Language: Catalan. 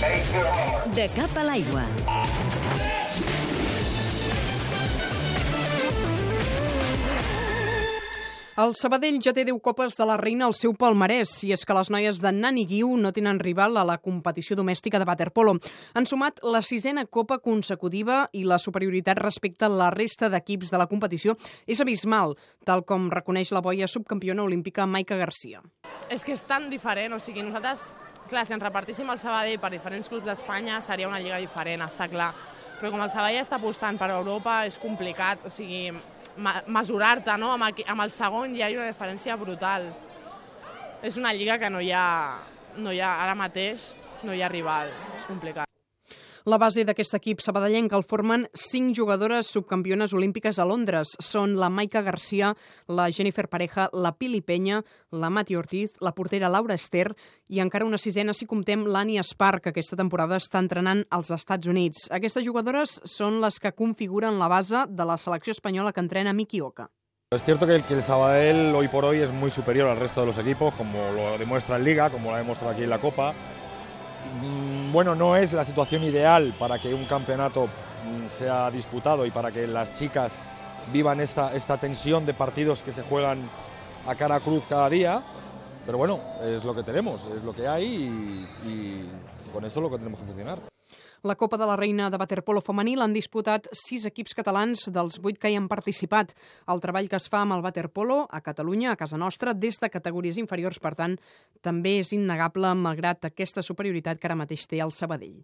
De cap a l'aigua. El Sabadell ja té 10 copes de la reina al seu palmarès, i és que les noies de Nani Guiu no tenen rival a la competició domèstica de waterpolo. Han sumat la sisena copa consecutiva i la superioritat respecte a la resta d'equips de la competició és abismal, tal com reconeix la boia subcampiona olímpica Maica Garcia. És que és tan diferent, o sigui, nosaltres, clar, si ens repartíssim el Sabadell per diferents clubs d'Espanya seria una lliga diferent, està clar. Però com el Sabadell està apostant per Europa és complicat, o sigui, mesurar-te no? amb, el, amb el segon hi ha una diferència brutal. És una lliga que no hi ha, no hi ha ara mateix, no hi ha rival, és complicat. La base d'aquest equip sabadellenc el formen cinc jugadores subcampiones olímpiques a Londres. Són la Maica Garcia, la Jennifer Pareja, la Pili Penya, la Mati Ortiz, la portera Laura Ester i encara una sisena si comptem l'Ani Espar, que aquesta temporada està entrenant als Estats Units. Aquestes jugadores són les que configuren la base de la selecció espanyola que entrena Miki Oka. Es cierto que el, que el Sabadell hoy por hoy es muy superior al resto de los equipos, como lo demuestra en Liga, como lo ha demostrado aquí en la Copa. Mm, bueno, no es la situación ideal para que un campeonato mm, sea disputado y para que las chicas vivan esta, tensión de partidos que se juegan a cara cruz cada día, pero bueno, es lo que tenemos, es lo que hay y, con eso es lo que tenemos que funcionar. La Copa de la Reina de Waterpolo femení l'han disputat sis equips catalans dels vuit que hi han participat. El treball que es fa amb el Waterpolo a Catalunya, a casa nostra, des de categories inferiors, per tant, també és innegable malgrat aquesta superioritat que ara mateix té el Sabadell.